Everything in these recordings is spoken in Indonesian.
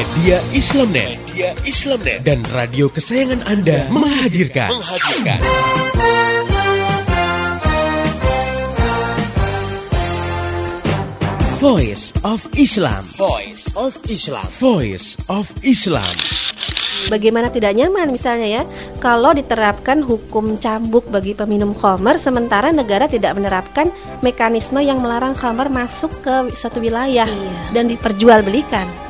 Media Islamnet, Media Islamnet dan radio kesayangan Anda menghadirkan, menghadirkan. Voice of Islam. Voice of Islam. Voice of Islam. Bagaimana tidak nyaman misalnya ya kalau diterapkan hukum cambuk bagi peminum khamar sementara negara tidak menerapkan mekanisme yang melarang khamar masuk ke suatu wilayah Iya. dan diperjualbelikan.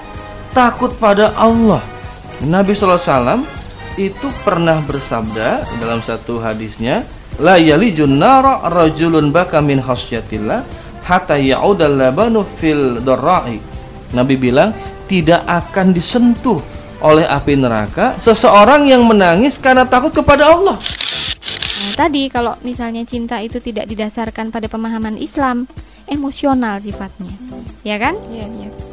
takut pada Allah Nabi SAW itu pernah bersabda dalam satu hadisnya la yalijun nara rajulun baka min khasyatillah hatta ya'udal labanu fil darra'i Nabi bilang tidak akan disentuh oleh api neraka seseorang yang menangis karena takut kepada Allah Nah, tadi kalau misalnya cinta itu tidak didasarkan pada pemahaman Islam, emosional sifatnya. Ya kan? Iya, iya.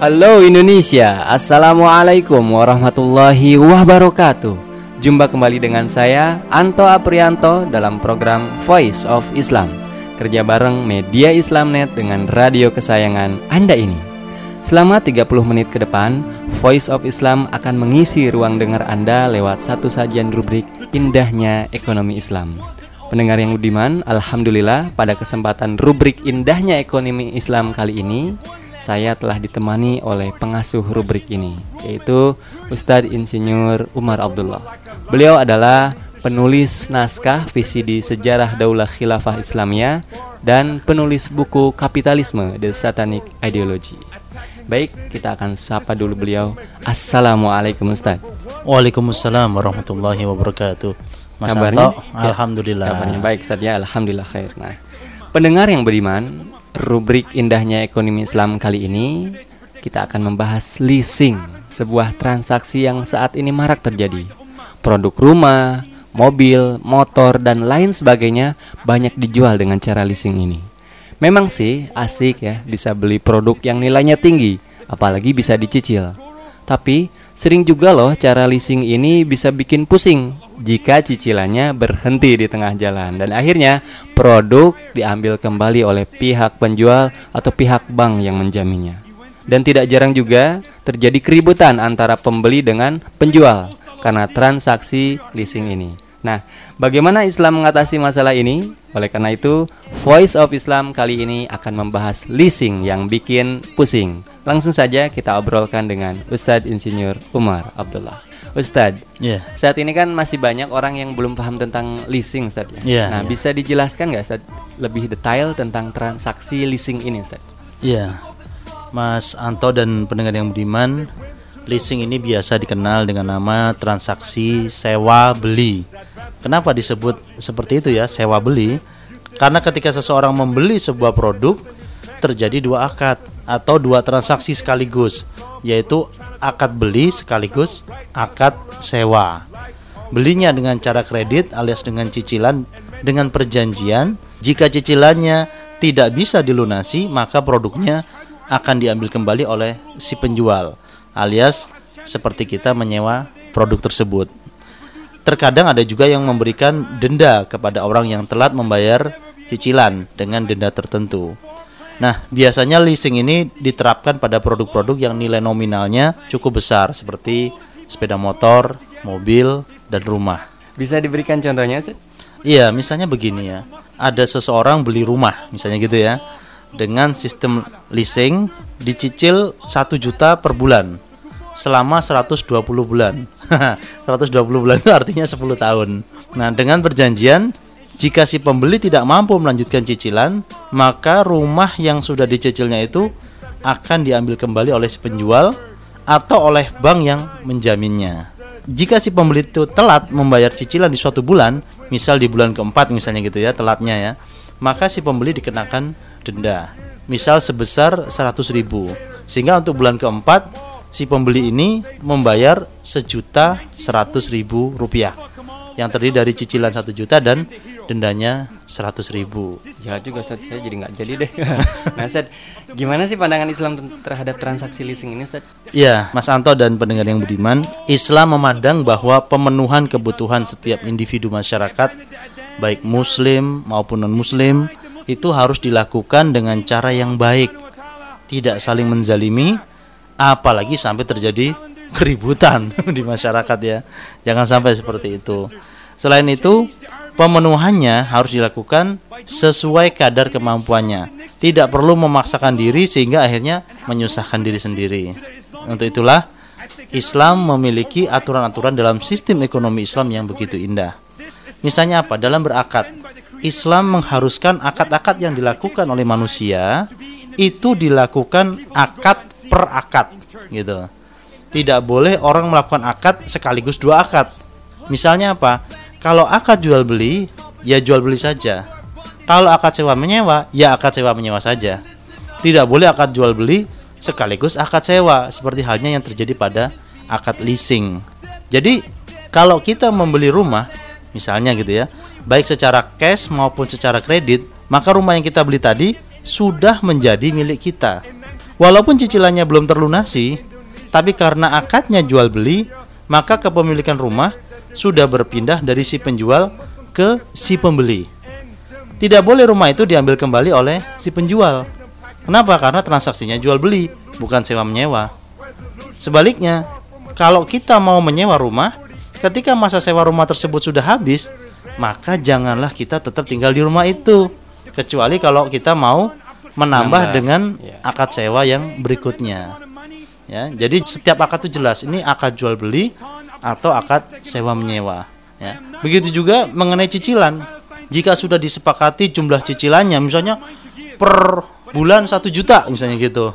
Halo Indonesia, Assalamualaikum warahmatullahi wabarakatuh. Jumpa kembali dengan saya Anto Aprianto dalam program Voice of Islam. Kerja bareng Media Islamnet dengan radio kesayangan Anda ini. Selama 30 menit ke depan Voice of Islam akan mengisi ruang dengar Anda lewat satu sajian rubrik Indahnya Ekonomi Islam. Pendengar yang budiman, Alhamdulillah pada kesempatan rubrik Indahnya Ekonomi Islam kali ini saya telah ditemani oleh pengasuh rubrik ini, yaitu Ustadz Insinyur Umar Abdullah. Beliau adalah penulis naskah visi di Sejarah Daulah Khilafah Islamiyah dan penulis buku Kapitalisme The Satanic Ideology. Baik, kita akan sapa dulu beliau. Assalamualaikum Ustadz. Waalaikumsalam warahmatullahi wabarakatuh. Mas Kabarnya? Anto, Ya, alhamdulillah. Kabarnya baik Ustadz ya, alhamdulillah khair. Nah, pendengar yang beriman, rubrik indahnya ekonomi Islam kali ini kita akan membahas leasing, sebuah transaksi yang saat ini marak terjadi. Produk rumah, mobil, motor dan lain sebagainya banyak dijual dengan cara leasing ini. Memang sih asik ya bisa beli produk yang nilainya tinggi, apalagi bisa dicicil. Tapi sering juga loh cara leasing ini bisa bikin pusing jika cicilannya berhenti di tengah jalan dan akhirnya produk diambil kembali oleh pihak penjual atau pihak bank yang menjaminnya. Dan tidak jarang juga terjadi keributan antara pembeli dengan penjual karena transaksi leasing ini. Nah, bagaimana Islam mengatasi masalah ini? Oleh karena itu, Voice of Islam kali ini akan membahas leasing yang bikin pusing. Langsung saja kita obrolkan dengan Ustadz Insinyur Umar Abdullah. Ustadz, Iya. saat ini kan masih banyak orang yang belum paham tentang leasing, Ustadz ya. Iya, nah, iya. bisa dijelaskan nggak, Ustadz, lebih detail tentang transaksi leasing ini, Ustadz? Iya. Mas Anto dan pendengar yang budiman, leasing ini biasa dikenal dengan nama transaksi sewa beli. Kenapa disebut seperti itu ya, sewa beli? Karena ketika seseorang membeli sebuah produk, terjadi dua akad atau dua transaksi sekaligus, yaitu akad beli sekaligus akad sewa. Belinya dengan cara kredit alias dengan cicilan dengan perjanjian, jika cicilannya tidak bisa dilunasi, maka produknya akan diambil kembali oleh si penjual, alias seperti kita menyewa produk tersebut. Terkadang ada juga yang memberikan denda kepada orang yang telat membayar cicilan dengan denda tertentu. Nah, biasanya leasing ini diterapkan pada produk-produk yang nilai nominalnya cukup besar seperti sepeda motor, mobil, dan rumah. Bisa diberikan contohnya? Iya, misalnya begini ya. Ada seseorang beli rumah, misalnya gitu ya. Dengan sistem leasing dicicil 1 juta per bulan selama 120 bulan. 120 bulan itu artinya 10 tahun. Nah, dengan perjanjian jika si pembeli tidak mampu melanjutkan cicilan, maka rumah yang sudah dicicilnya itu akan diambil kembali oleh si penjual atau oleh bank yang menjaminnya. Jika si pembeli itu telat membayar cicilan di suatu bulan, misal di bulan keempat misalnya gitu ya, telatnya ya, maka si pembeli dikenakan denda. Misal sebesar 100 ribu. Sehingga untuk bulan keempat si pembeli ini membayar sejuta seratus ribu rupiah yang terdiri dari cicilan satu juta dan dendanya seratus ribu. Ya juga Ustaz, saya jadi nggak jadi deh. nah Ustaz, gimana sih pandangan Islam terhadap transaksi leasing ini Ustaz? Ya, Mas Anto dan pendengar yang budiman, Islam memandang bahwa pemenuhan kebutuhan setiap individu masyarakat, baik Muslim maupun non Muslim, itu harus dilakukan dengan cara yang baik, tidak saling menzalimi, apalagi sampai terjadi keributan di masyarakat ya. Jangan sampai seperti itu. Selain itu, pemenuhannya harus dilakukan sesuai kadar kemampuannya. Tidak perlu memaksakan diri sehingga akhirnya menyusahkan diri sendiri. Untuk itulah Islam memiliki aturan-aturan dalam sistem ekonomi Islam yang begitu indah. Misalnya apa? Dalam berakad. Islam mengharuskan akad-akad yang dilakukan oleh manusia itu dilakukan akad per akad gitu tidak boleh orang melakukan akad sekaligus dua akad. Misalnya apa? Kalau akad jual beli, ya jual beli saja. Kalau akad sewa menyewa, ya akad sewa menyewa saja. Tidak boleh akad jual beli sekaligus akad sewa seperti halnya yang terjadi pada akad leasing. Jadi, kalau kita membeli rumah, misalnya gitu ya, baik secara cash maupun secara kredit, maka rumah yang kita beli tadi sudah menjadi milik kita. Walaupun cicilannya belum terlunasi, tapi karena akadnya jual beli, maka kepemilikan rumah sudah berpindah dari si penjual ke si pembeli. Tidak boleh rumah itu diambil kembali oleh si penjual. Kenapa? Karena transaksinya jual beli, bukan sewa menyewa. Sebaliknya, kalau kita mau menyewa rumah, ketika masa sewa rumah tersebut sudah habis, maka janganlah kita tetap tinggal di rumah itu. Kecuali kalau kita mau menambah dengan ya. akad sewa yang berikutnya. Ya jadi setiap akad itu jelas ini akad jual beli atau akad sewa menyewa. Ya begitu juga mengenai cicilan. Jika sudah disepakati jumlah cicilannya misalnya per bulan satu juta misalnya gitu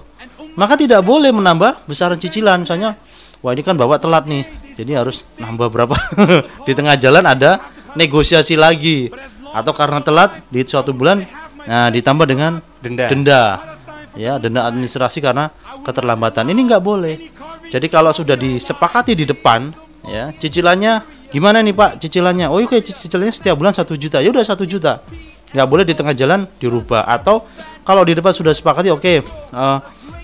maka tidak boleh menambah besaran cicilan. Misalnya wah ini kan bawa telat nih jadi harus nambah berapa? Di tengah jalan ada negosiasi lagi. Atau karena telat di suatu bulan nah ditambah dengan denda. denda. Ya denda administrasi karena keterlambatan. Ini nggak boleh. Jadi kalau sudah disepakati di depan ya cicilannya gimana nih pak? Cicilannya oh oke cicilannya setiap bulan satu juta. Ya udah satu juta. Nggak boleh di tengah jalan dirubah. Atau kalau di depan sudah sepakati oke okay, uh, eh,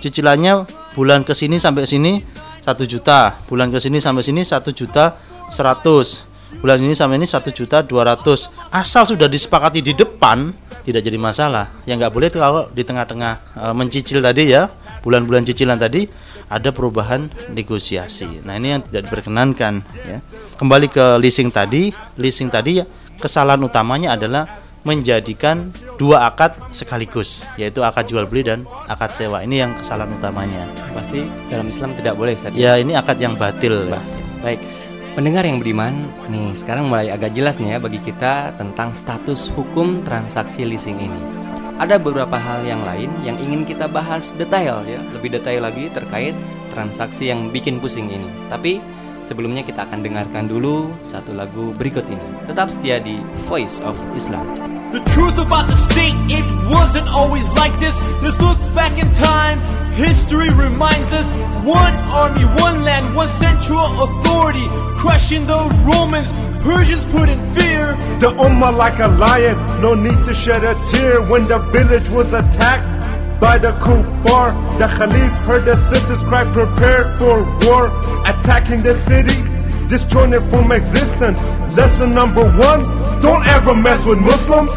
cicilannya bulan ke sini sampai sini satu juta. Bulan ke sini sampai sini satu juta seratus bulan ini sampai ini satu juta dua ratus asal sudah disepakati di depan tidak jadi masalah. Yang nggak boleh itu kalau di tengah-tengah e, mencicil tadi ya, bulan-bulan cicilan tadi ada perubahan negosiasi. Nah, ini yang tidak diperkenankan ya. Kembali ke leasing tadi, leasing tadi ya, kesalahan utamanya adalah menjadikan dua akad sekaligus, yaitu akad jual beli dan akad sewa. Ini yang kesalahan utamanya. Pasti dalam Islam tidak boleh, Ustaz. Ya, ini akad yang batil. Ya. Baik. Pendengar yang beriman, nih sekarang mulai agak jelas nih ya bagi kita tentang status hukum transaksi leasing ini. Ada beberapa hal yang lain yang ingin kita bahas detail ya, lebih detail lagi terkait transaksi yang bikin pusing ini. Tapi sebelumnya kita akan dengarkan dulu satu lagu berikut ini. Tetap setia di Voice of Islam. The truth about the state, it wasn't always like this. Let's look back in time. History reminds us one army, one land, one central authority, crushing the Romans. Persians put in fear. The Ummah like a lion, no need to shed a tear. When the village was attacked by the kuffar, the Khalif heard the sisters cry, prepared for war, attacking the city, destroying it from existence. Lesson number one don't ever mess with Muslims.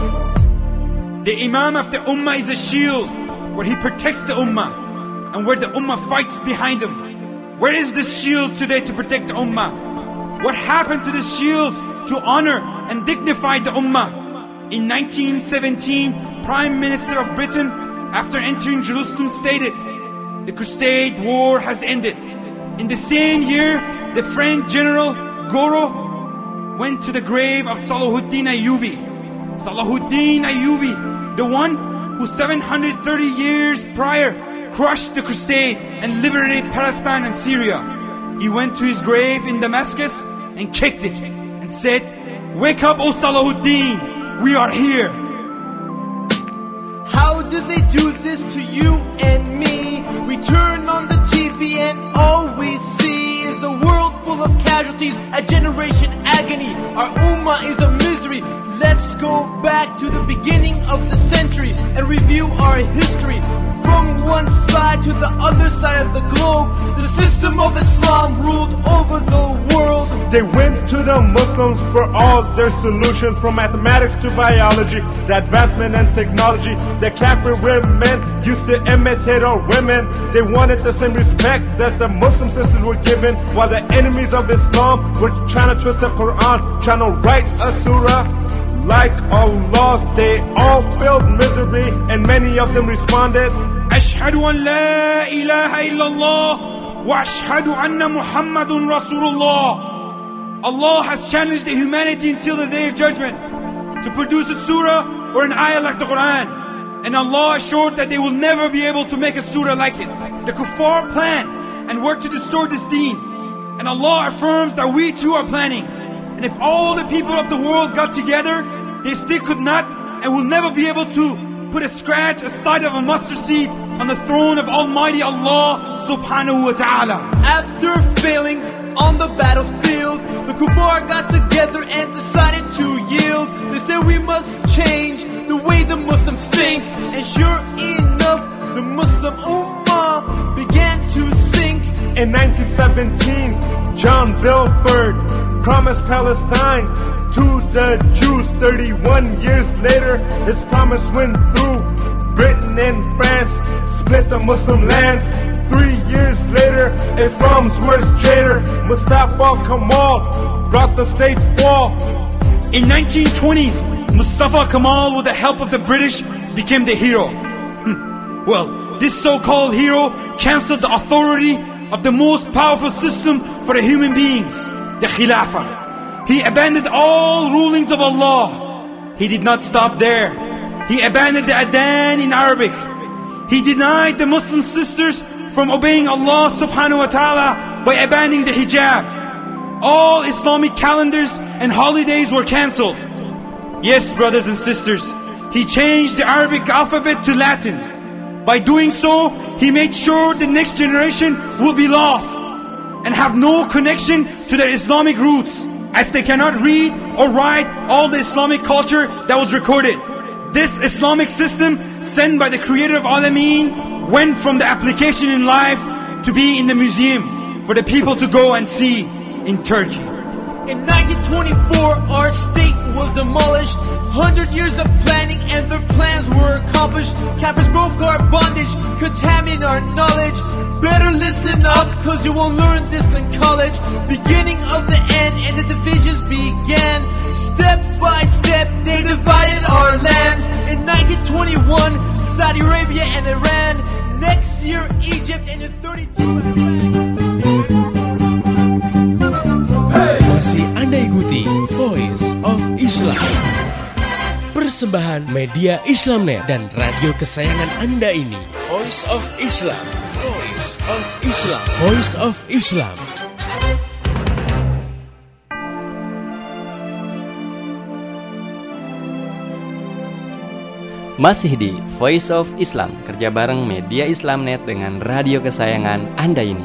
The Imam of the Ummah is a shield where he protects the Ummah and where the Ummah fights behind him. Where is this shield today to protect the Ummah? What happened to this shield to honor and dignify the Ummah? In 1917, Prime Minister of Britain, after entering Jerusalem, stated, The Crusade War has ended. In the same year, the French general Goro went to the grave of Salahuddin Ayyubi. Salahuddin Ayyubi, the one who 730 years prior crushed the Crusade and liberated Palestine and Syria. He went to his grave in Damascus and kicked it and said, Wake up, O Salahuddin, we are here. How do they do this to you and me? We turn on the TV and all we see a world full of casualties, a generation agony. Our ummah is a misery. Let's go back to the beginning of the century and review our history. From one side to the other side of the globe, the system of Islam ruled over the world. They went to the Muslims for all their solutions from mathematics to biology, the advancement and technology. The Kafir women used to imitate our women. They wanted the same respect that the Muslim sisters were given, while the enemies of Islam were trying to twist the Quran, trying to write a surah. Like Allah, they all felt misery, and many of them responded, أشهد أن لا إله إلا الله وأشهد أن محمد رسول الله Allah has challenged the humanity until the day of judgment to produce a surah or an ayah like the Quran. And Allah assured that they will never be able to make a surah like it. The kuffar plan and work to destroy this deen. And Allah affirms that we too are planning. And if all the people of the world got together, they still could not and will never be able to put a scratch a aside of a mustard seed on the throne of Almighty Allah subhanahu wa ta'ala. After failing on the battlefield, the kuffar got together and decided to yield. They said we must change the way the Muslims think. And sure enough, the Muslim Ummah began to sink. In 1917, John Belford promised Palestine to the Jews. 31 years later, his promise went through. Britain and France split the Muslim lands. Three years later, Islam's worst traitor, Mustafa Kemal, brought the state's fall. In 1920s, Mustafa Kemal, with the help of the British, became the hero. Hmm. well, this so-called hero cancelled the authority of the most powerful system for the human beings, the Khilafah. He abandoned all rulings of Allah. He did not stop there. He abandoned the Adhan in Arabic. He denied the Muslim sisters from obeying Allah subhanahu wa ta'ala by abandoning the hijab. All Islamic calendars and holidays were cancelled. Yes, brothers and sisters, he changed the Arabic alphabet to Latin. By doing so, he made sure the next generation will be lost and have no connection to their Islamic roots, as they cannot read or write all the Islamic culture that was recorded. This Islamic system sent by the creator of Alameen went from the application in life to be in the museum for the people to go and see in Turkey. In 1924, our state was demolished. Hundred years of planning and their plans were accomplished. Kafirs broke our bondage, contaminate our knowledge. Better listen up, cause you won't learn this in college. Beginning of the end and the divisions began. Step by step, they divided our lands. In 1921, Saudi Arabia and Iran. Next year, Egypt and in 32. Masih Anda ikuti Voice of Islam. Persembahan media Islamnet dan radio kesayangan Anda ini. Voice of Islam. Islam. Voice of Islam. Masih di Voice of Islam, kerja bareng media Islamnet dengan radio kesayangan Anda ini.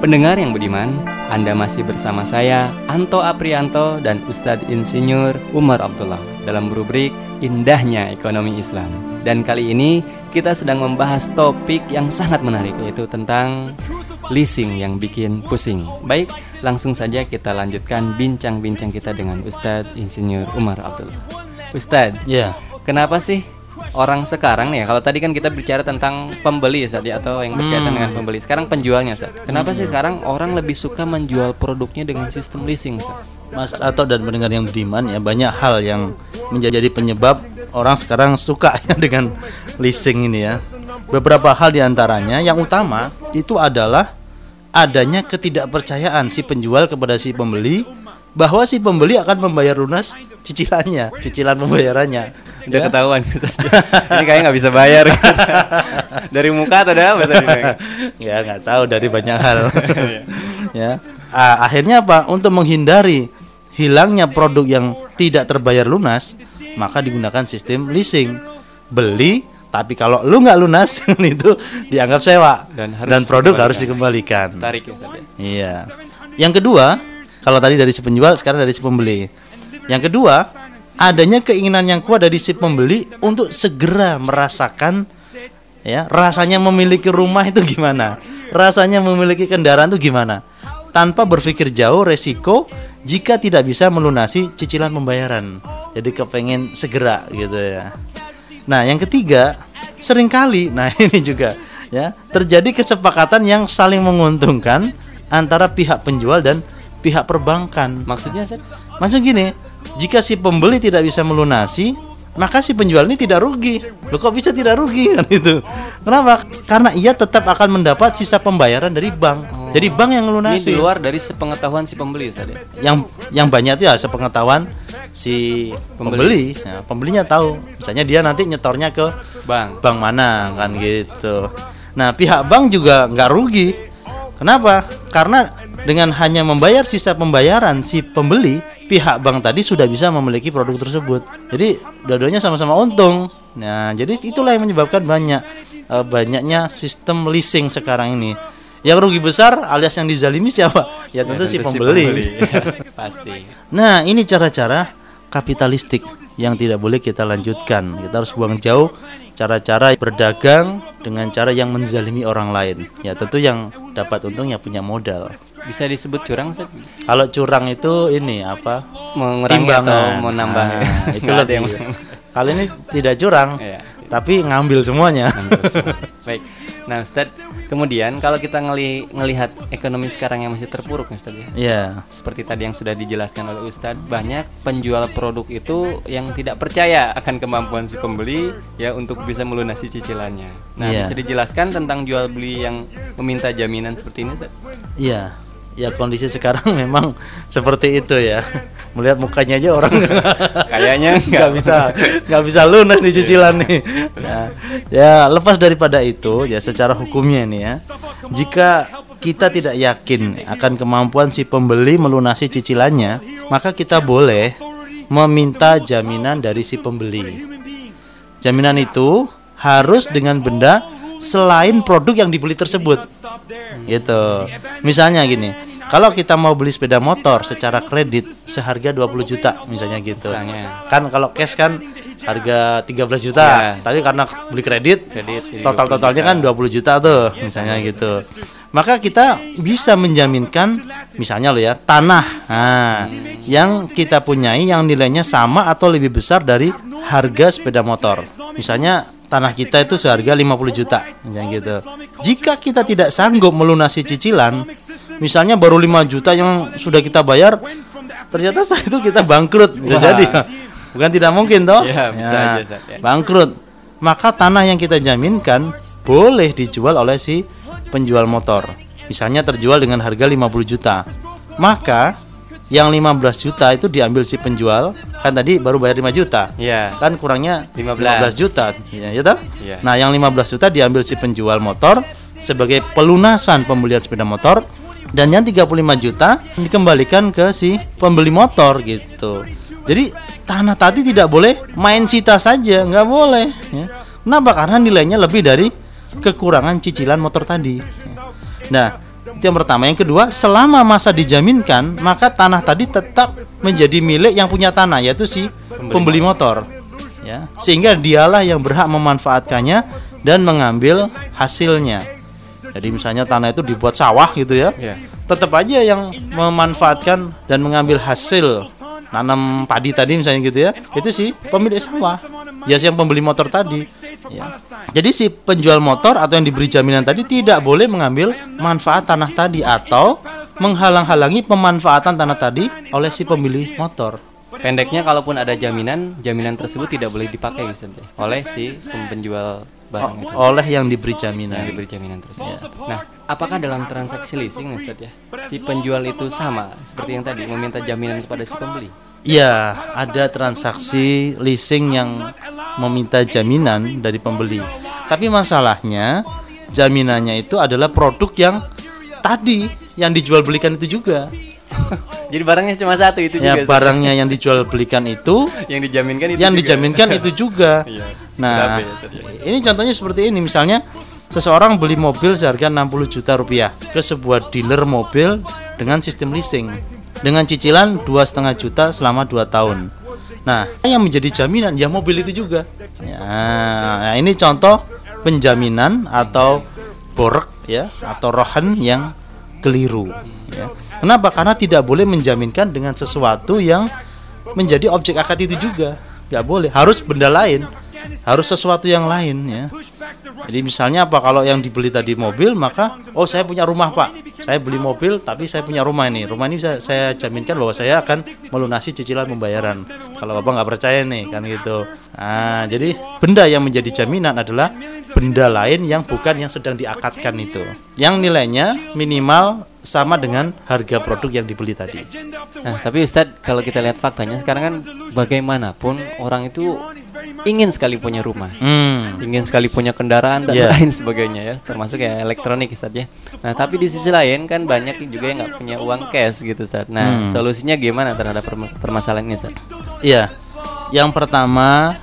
Pendengar yang budiman, Anda masih bersama saya, Anto Aprianto dan Ustadz Insinyur Umar Abdullah dalam rubrik Indahnya Ekonomi Islam. Dan kali ini kita sedang membahas topik yang sangat menarik yaitu tentang leasing yang bikin pusing. Baik, langsung saja kita lanjutkan bincang-bincang kita dengan Ustadz Insinyur Umar Abdullah. Ustadz, Ya, kenapa sih orang sekarang nih kalau tadi kan kita bicara tentang pembeli Ustaz ya, atau yang berkaitan Hmm. dengan pembeli. Sekarang penjualnya Ustaz. Kenapa sih sekarang orang lebih suka menjual produknya dengan sistem leasing Ustaz? Mas Ato dan pendengar yang beriman ya banyak hal yang menjadi penyebab orang sekarang suka ya dengan leasing ini ya. beberapa hal di antaranya yang utama itu adalah adanya ketidakpercayaan si penjual kepada si pembeli bahwa si pembeli akan membayar lunas cicilannya, cicilan pembayarannya. Udah Ya. ketahuan Ini kayaknya nggak bisa bayar Dari muka atau dari apa ya nggak tahu dari banyak hal. ya. Ah, akhirnya apa? Untuk menghindari hilangnya produk yang tidak terbayar lunas, maka digunakan sistem leasing. Beli tapi kalau lu nggak lunas itu dianggap sewa Dan dan, harus produk dikembalikan. harus dikembalikan. Tarik ya ya. Iya. Yang kedua, kalau tadi dari si penjual, sekarang dari si pembeli. Yang kedua, adanya keinginan yang kuat dari si pembeli untuk segera merasakan ya, rasanya memiliki rumah itu gimana? Rasanya memiliki kendaraan itu gimana? Tanpa berpikir jauh resiko jika tidak bisa melunasi cicilan pembayaran. Jadi kepengen segera gitu ya. Nah, yang ketiga, sering kali nah ini juga ya, terjadi kesepakatan yang saling menguntungkan antara pihak penjual dan pihak perbankan. Maksudnya Ustaz? Maksud gini, jika si pembeli tidak bisa melunasi, maka si penjual ini tidak rugi. Loh kok bisa tidak rugi kan itu? Kenapa? Karena ia tetap akan mendapat sisa pembayaran dari bank. Jadi bank yang Ini melunasi. di luar dari sepengetahuan si pembeli Ustaz ya. Yang yang banyak itu ya sepengetahuan si pembeli. Nah, pembelinya tahu. Misalnya dia nanti nyetornya ke Bang bank mana kan gitu. Nah pihak bank juga nggak rugi. Kenapa? Karena dengan hanya membayar sisa pembayaran si pembeli, pihak bank tadi sudah bisa memiliki produk tersebut. Jadi dua-duanya sama-sama untung. Nah jadi itulah yang menyebabkan banyak eh, banyaknya sistem leasing sekarang ini. Yang rugi besar alias yang dizalimi siapa? Ya tentu, si pembeli. Pasti Nah, ini cara-cara kapitalistik yang tidak boleh kita lanjutkan. Kita harus buang jauh cara-cara berdagang dengan cara yang menzalimi orang lain. Ya, tentu yang dapat untung ya punya modal. Bisa disebut curang Ustaz? Kalau curang itu ini apa? Mengurangi atau mau nambah ya? Nah, itu lebih. yang- Kali ini tidak curang, Iya. Tapi ngambil semuanya. Baik. Nah, Ustaz, kemudian kalau kita ngeli ngelihat ekonomi sekarang yang masih terpuruk, Ustaz ya. Iya. Seperti tadi yang sudah dijelaskan oleh Ustadz, banyak penjual produk itu yang tidak percaya akan kemampuan si pembeli ya untuk bisa melunasi cicilannya. Nah, Iya. bisa dijelaskan tentang jual beli yang meminta jaminan seperti ini, Ustaz? Iya, ya kondisi sekarang memang seperti itu ya. Melihat mukanya aja orang Kayaknya nggak bisa nggak bisa lunas di cicilan nih. Ya, ya lepas daripada itu ya secara hukumnya nih ya. Jika kita tidak yakin akan kemampuan si pembeli melunasi cicilannya, maka kita boleh meminta jaminan dari si pembeli. Jaminan itu harus dengan benda selain produk yang dibeli tersebut. Gitu. Misalnya gini, kalau kita mau beli sepeda motor secara kredit seharga 20 juta misalnya gitu. Misalnya. Kan kalau cash kan harga 13 juta, Iya. tapi karena beli kredit, Kredit, total-totalnya 20 kan 20 juta tuh misalnya gitu. Maka kita bisa menjaminkan misalnya lo ya, tanah. Nah, yang kita punyai yang nilainya sama atau lebih besar dari harga sepeda motor. Misalnya tanah kita itu seharga 50 juta misalnya gitu. Jika kita tidak sanggup melunasi cicilan, misalnya baru 5 juta yang sudah kita bayar, ternyata setelah itu kita bangkrut bisa jadi. Bukan tidak mungkin toh? Ya, bisa aja, ya. Bangkrut. Maka tanah yang kita jaminkan boleh dijual oleh si penjual motor. Misalnya terjual dengan harga 50 juta. Maka yang 15 juta itu diambil si penjual, kan tadi baru bayar 5 juta. Iya. Kan kurangnya 15. 15, juta. Ya, ya toh? Iya. Nah, yang 15 juta diambil si penjual motor sebagai pelunasan pembelian sepeda motor dan yang 35 juta dikembalikan ke si pembeli motor gitu. Jadi tanah tadi tidak boleh main sita saja, nggak boleh. Ya. Kenapa? Karena nilainya lebih dari kekurangan cicilan motor tadi. Nah, itu yang pertama. Yang kedua, selama masa dijaminkan, maka tanah tadi tetap menjadi milik yang punya tanah, yaitu si pembeli, motor. Ya, sehingga dialah yang berhak memanfaatkannya dan mengambil hasilnya. Jadi misalnya tanah itu dibuat sawah gitu ya, Iya. tetap aja yang memanfaatkan dan mengambil hasil nanam padi tadi misalnya gitu ya, itu sih pemilik sawah, ya si yang pembeli motor tadi. Ya. Jadi si penjual motor atau yang diberi jaminan tadi tidak boleh mengambil manfaat tanah tadi atau menghalang-halangi pemanfaatan tanah tadi oleh si pemilik motor. Pendeknya kalaupun ada jaminan, jaminan tersebut tidak boleh dipakai Ustaz ya, oleh si penjual barang itu. oleh yang diberi Yang jaminan diberi jaminan tersebut. Nah, apakah dalam transaksi leasing Ustaz ya, si penjual itu sama seperti yang tadi meminta jaminan kepada si pembeli? Iya, ada transaksi leasing yang meminta jaminan dari pembeli. Tapi masalahnya jaminannya itu adalah produk yang tadi yang dijual belikan itu juga. Jadi barangnya cuma satu itu Ya, juga. Barangnya yang dijual belikan itu yang dijaminkan itu yang juga. dijaminkan itu juga. Iya. Nah, ya, ya. ini contohnya seperti ini misalnya seseorang beli mobil seharga 60 juta rupiah ke sebuah dealer mobil dengan sistem leasing dengan cicilan dua setengah juta selama 2 tahun. Nah, yang menjadi jaminan ya mobil itu juga. Ya, nah, ini contoh penjaminan atau borek ya atau rohan yang keliru. Ya. Kenapa? Karena tidak boleh menjaminkan dengan sesuatu yang menjadi objek akad itu juga. Nggak boleh. Harus benda lain. Harus sesuatu yang lain ya. Jadi misalnya apa? Kalau yang dibeli tadi mobil maka oh saya punya rumah pak. Saya beli mobil tapi saya punya rumah ini. Rumah ini bisa saya jaminkan bahwa saya akan melunasi cicilan pembayaran. Kalau bapak nggak percaya nih kan gitu. Nah jadi benda yang menjadi jaminan adalah benda lain yang bukan yang sedang diakatkan itu. Yang nilainya minimal sama dengan harga produk yang dibeli tadi. Nah, tapi Ustadz, kalau kita lihat faktanya sekarang kan bagaimanapun orang itu ingin sekali punya rumah. hmm. ingin sekali punya kendaraan dan Iya. lain sebagainya ya termasuk ya elektronik Ustaz ya nah tapi di sisi lain kan banyak juga yang nggak punya uang cash gitu Ustaz nah Hmm. solusinya gimana terhadap perma- permasalahan ini Ustaz Iya, yang pertama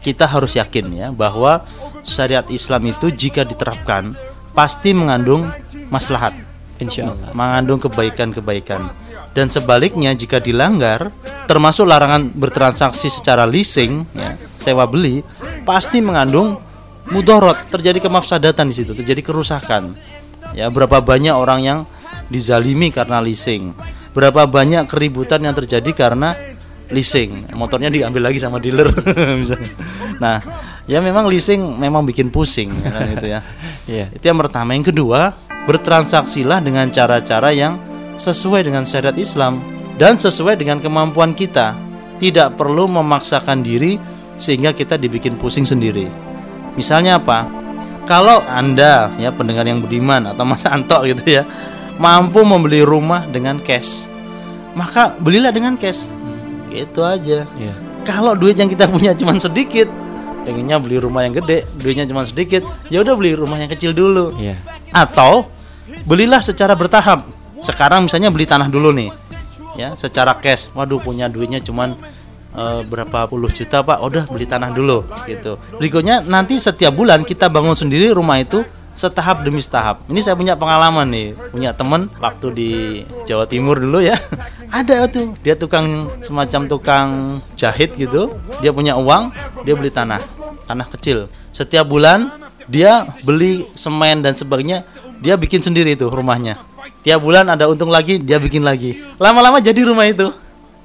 kita harus yakin ya bahwa syariat Islam itu jika diterapkan pasti mengandung maslahat, Insya Allah mengandung kebaikan-kebaikan. Dan sebaliknya jika dilanggar, termasuk larangan bertransaksi secara leasing, ya, sewa beli, pasti mengandung mudorot, terjadi kemafsadatan di situ, terjadi kerusakan. Ya, berapa banyak orang yang dizalimi karena leasing, berapa banyak keributan yang terjadi karena leasing, motornya diambil lagi sama dealer, misalnya. Nah, ya memang leasing memang bikin pusing, ya kan, gitu ya. Iya. Itu yang pertama. Yang kedua, bertransaksilah dengan cara-cara yang sesuai dengan syariat Islam dan sesuai dengan kemampuan kita. Tidak perlu memaksakan diri sehingga kita dibikin pusing sendiri. Misalnya apa? Kalau Anda ya pendengar yang budiman atau Mas Anto gitu ya, mampu membeli rumah dengan cash, maka belilah dengan cash. Gitu aja. Iya. Kalau duit yang kita punya cuma sedikit, pengennya beli rumah yang gede, duitnya cuma sedikit, ya udah beli rumah yang kecil dulu. Iya. Atau belilah secara bertahap. Sekarang misalnya beli tanah dulu nih. Ya, secara cash. Waduh, punya duitnya cuman eh, berapa puluh juta, Pak. Udah beli tanah dulu gitu. Berikutnya nanti setiap bulan kita bangun sendiri rumah itu setahap demi setahap. Ini saya punya pengalaman nih, punya temen waktu di Jawa Timur dulu ya. Ada tuh, dia tukang semacam tukang jahit gitu. Dia punya uang, dia beli tanah, tanah kecil. Setiap bulan dia beli semen dan sebagainya, dia bikin sendiri itu rumahnya. Tiap bulan ada untung lagi, dia bikin lagi. Lama-lama jadi rumah itu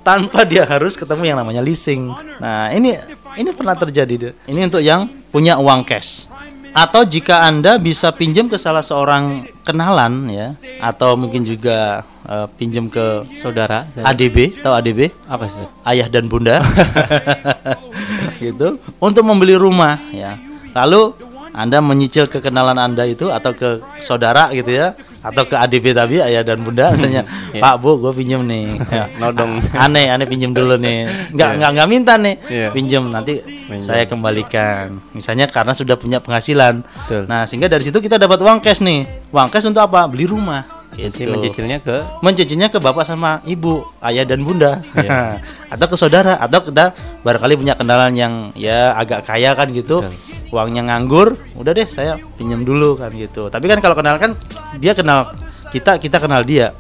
tanpa dia harus ketemu yang namanya leasing. Nah, ini ini pernah terjadi. Ini untuk yang punya uang cash. Atau jika Anda bisa pinjam ke salah seorang kenalan ya, atau mungkin juga eh, pinjam ke Saudara, saya- ADB, tahu ADB? apa sih? ayah dan bunda gitu untuk membeli rumah ya lalu anda menyicil ke kenalan anda itu atau ke saudara gitu ya atau ke ADB tadi ayah dan bunda misalnya Iya. Pak Bu gue pinjem nih ya, Nodong. aneh aneh pinjem dulu nih nggak Iya. nggak nggak minta nih Iya. pinjem nanti Pinjam. saya kembalikan misalnya karena sudah punya penghasilan Betul. nah sehingga dari situ kita dapat uang cash nih uang cash untuk apa beli rumah Jadi gitu mencicilnya ke mencicinya ke bapak sama ibu, ayah dan bunda, Iya. atau ke saudara, atau kita barangkali punya kendaraan yang ya agak kaya kan gitu, Betul. Uangnya nganggur, udah deh saya pinjam dulu kan gitu. Tapi kan kalau kenal kan dia kenal kita, kita kenal dia,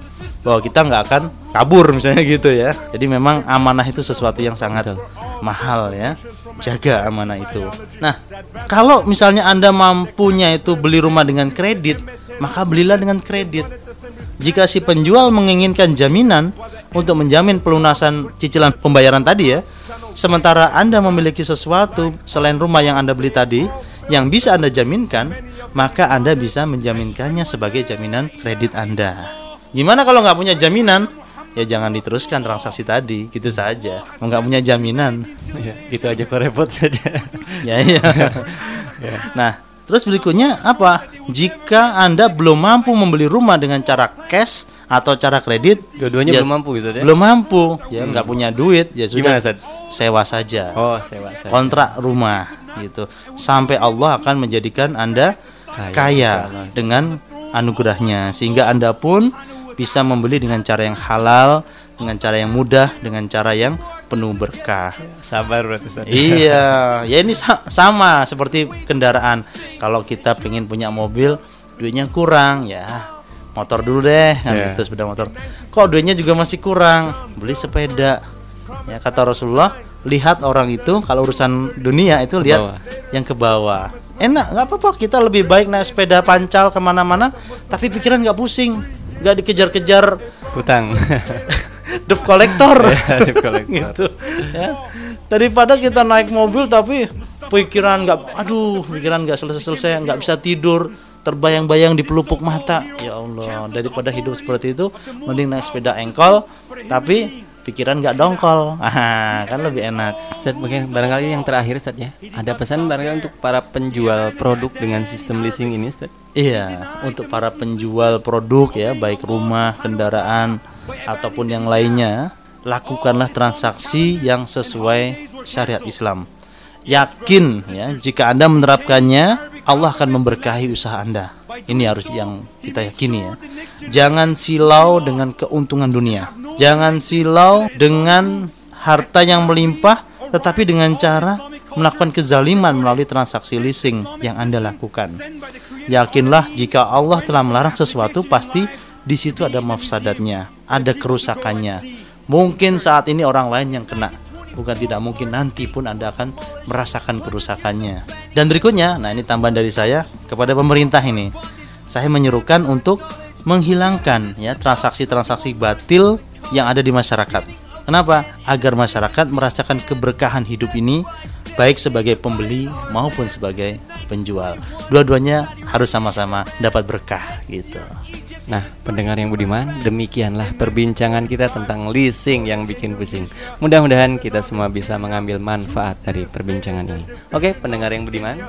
bahwa kita nggak akan kabur misalnya gitu ya. Jadi memang amanah itu sesuatu yang sangat Betul. mahal ya, jaga amanah itu. Nah kalau misalnya anda mampunya itu beli rumah dengan kredit, maka belilah dengan kredit. Jika si penjual menginginkan jaminan untuk menjamin pelunasan cicilan pembayaran tadi ya, sementara Anda memiliki sesuatu selain rumah yang Anda beli tadi yang bisa Anda jaminkan, maka Anda bisa menjaminkannya sebagai jaminan kredit Anda. Gimana kalau nggak punya jaminan? ya jangan diteruskan transaksi tadi gitu saja nggak punya jaminan Ya, gitu aja kok repot saja. ya iya nah terus berikutnya apa? Jika anda belum mampu membeli rumah dengan cara cash atau cara kredit Dua-duanya ya belum mampu gitu ya? belum mampu. Ya nggak punya duit ya sudah. Gimana, sewa saja. Oh, sewa saja. kontrak rumah gitu. Sampai Allah akan menjadikan anda Kaya, kaya, dengan anugerahnya. Sehingga anda pun bisa membeli dengan cara yang halal dengan cara yang mudah dengan cara yang penuh berkah Sabar berarti Ustaz. iya ya ini sa- sama seperti kendaraan kalau kita pengen punya mobil duitnya kurang ya motor dulu deh kan Iya. itu sepeda motor kok duitnya juga masih kurang beli sepeda ya kata Rasulullah lihat orang itu kalau urusan dunia itu lihat bawah. yang ke bawah enak nggak apa-apa kita lebih baik naik sepeda pancal ke mana-mana tapi pikiran nggak pusing nggak dikejar-kejar Hutang. debt collector Ya, debt collector. gitu ya daripada kita naik mobil tapi pikiran nggak aduh pikiran nggak selesai-selesai nggak bisa tidur terbayang-bayang di pelupuk mata ya Allah daripada hidup seperti itu mending naik sepeda engkol tapi pikiran nggak dongkol ah kan lebih enak Ustaz, mungkin barangkali yang terakhir Ustaz ya. Ada pesan barangkali untuk para penjual produk dengan sistem leasing ini Ustaz? Iya, untuk para penjual produk ya, baik rumah, kendaraan ataupun yang lainnya, lakukanlah transaksi yang sesuai syariat Islam. Yakin ya, jika Anda menerapkannya, Allah akan memberkahi usaha Anda. Ini harus yang kita yakini ya. Jangan silau dengan keuntungan dunia. Jangan silau dengan harta yang melimpah tetapi dengan cara melakukan kezaliman melalui transaksi leasing yang Anda lakukan. Yakinlah jika Allah telah melarang sesuatu pasti di situ ada mafsadatnya, ada kerusakannya. Mungkin saat ini orang lain yang kena, bukan tidak mungkin nanti pun Anda akan merasakan kerusakannya. Dan berikutnya, nah ini tambahan dari saya kepada pemerintah ini. Saya menyerukan untuk menghilangkan ya transaksi-transaksi batil yang ada di masyarakat. Kenapa? Agar masyarakat merasakan keberkahan hidup ini baik sebagai pembeli maupun sebagai penjual. Dua-duanya harus sama-sama dapat berkah gitu. Nah, pendengar yang budiman, demikianlah perbincangan kita tentang leasing yang bikin pusing. Mudah-mudahan kita semua bisa mengambil manfaat dari perbincangan ini. Oke, pendengar yang budiman,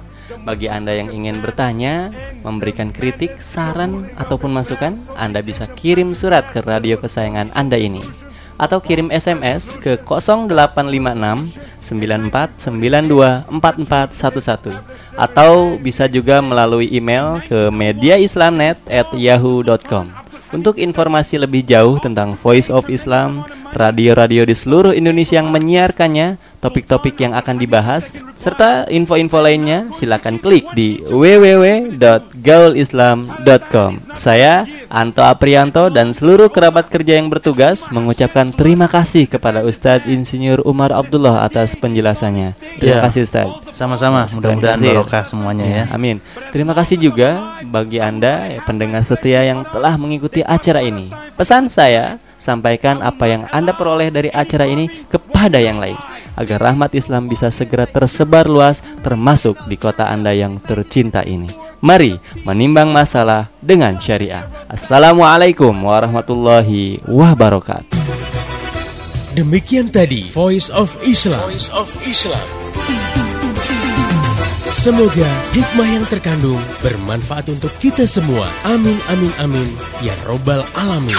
bagi Anda yang ingin bertanya, memberikan kritik, saran, ataupun masukan, Anda bisa kirim surat ke radio kesayangan Anda ini atau kirim SMS ke 0856 9492 4411 atau bisa juga melalui email ke mediaislamnet@yahoo.com. Untuk informasi lebih jauh tentang Voice of Islam, radio-radio di seluruh Indonesia yang menyiarkannya, topik-topik yang akan dibahas, serta info-info lainnya, silakan klik di www.gaulislam.com. Saya Anto Aprianto dan seluruh kerabat kerja yang bertugas mengucapkan terima kasih kepada Ustadz Insinyur Umar Abdullah atas penjelasannya. Terima Ya. kasih Ustadz. Sama-sama, mudah-mudahan ya. barokah semuanya ya. Amin. Terima kasih juga bagi Anda ya, pendengar setia yang telah mengikuti acara ini. Pesan saya, sampaikan apa yang Anda peroleh dari acara ini kepada yang lain agar rahmat Islam bisa segera tersebar luas termasuk di kota Anda yang tercinta ini. Mari menimbang masalah dengan syariah. Assalamualaikum warahmatullahi wabarakatuh. Demikian tadi Voice of Islam. Voice of Islam. Semoga hikmah yang terkandung bermanfaat untuk kita semua. Amin amin amin ya robbal alamin.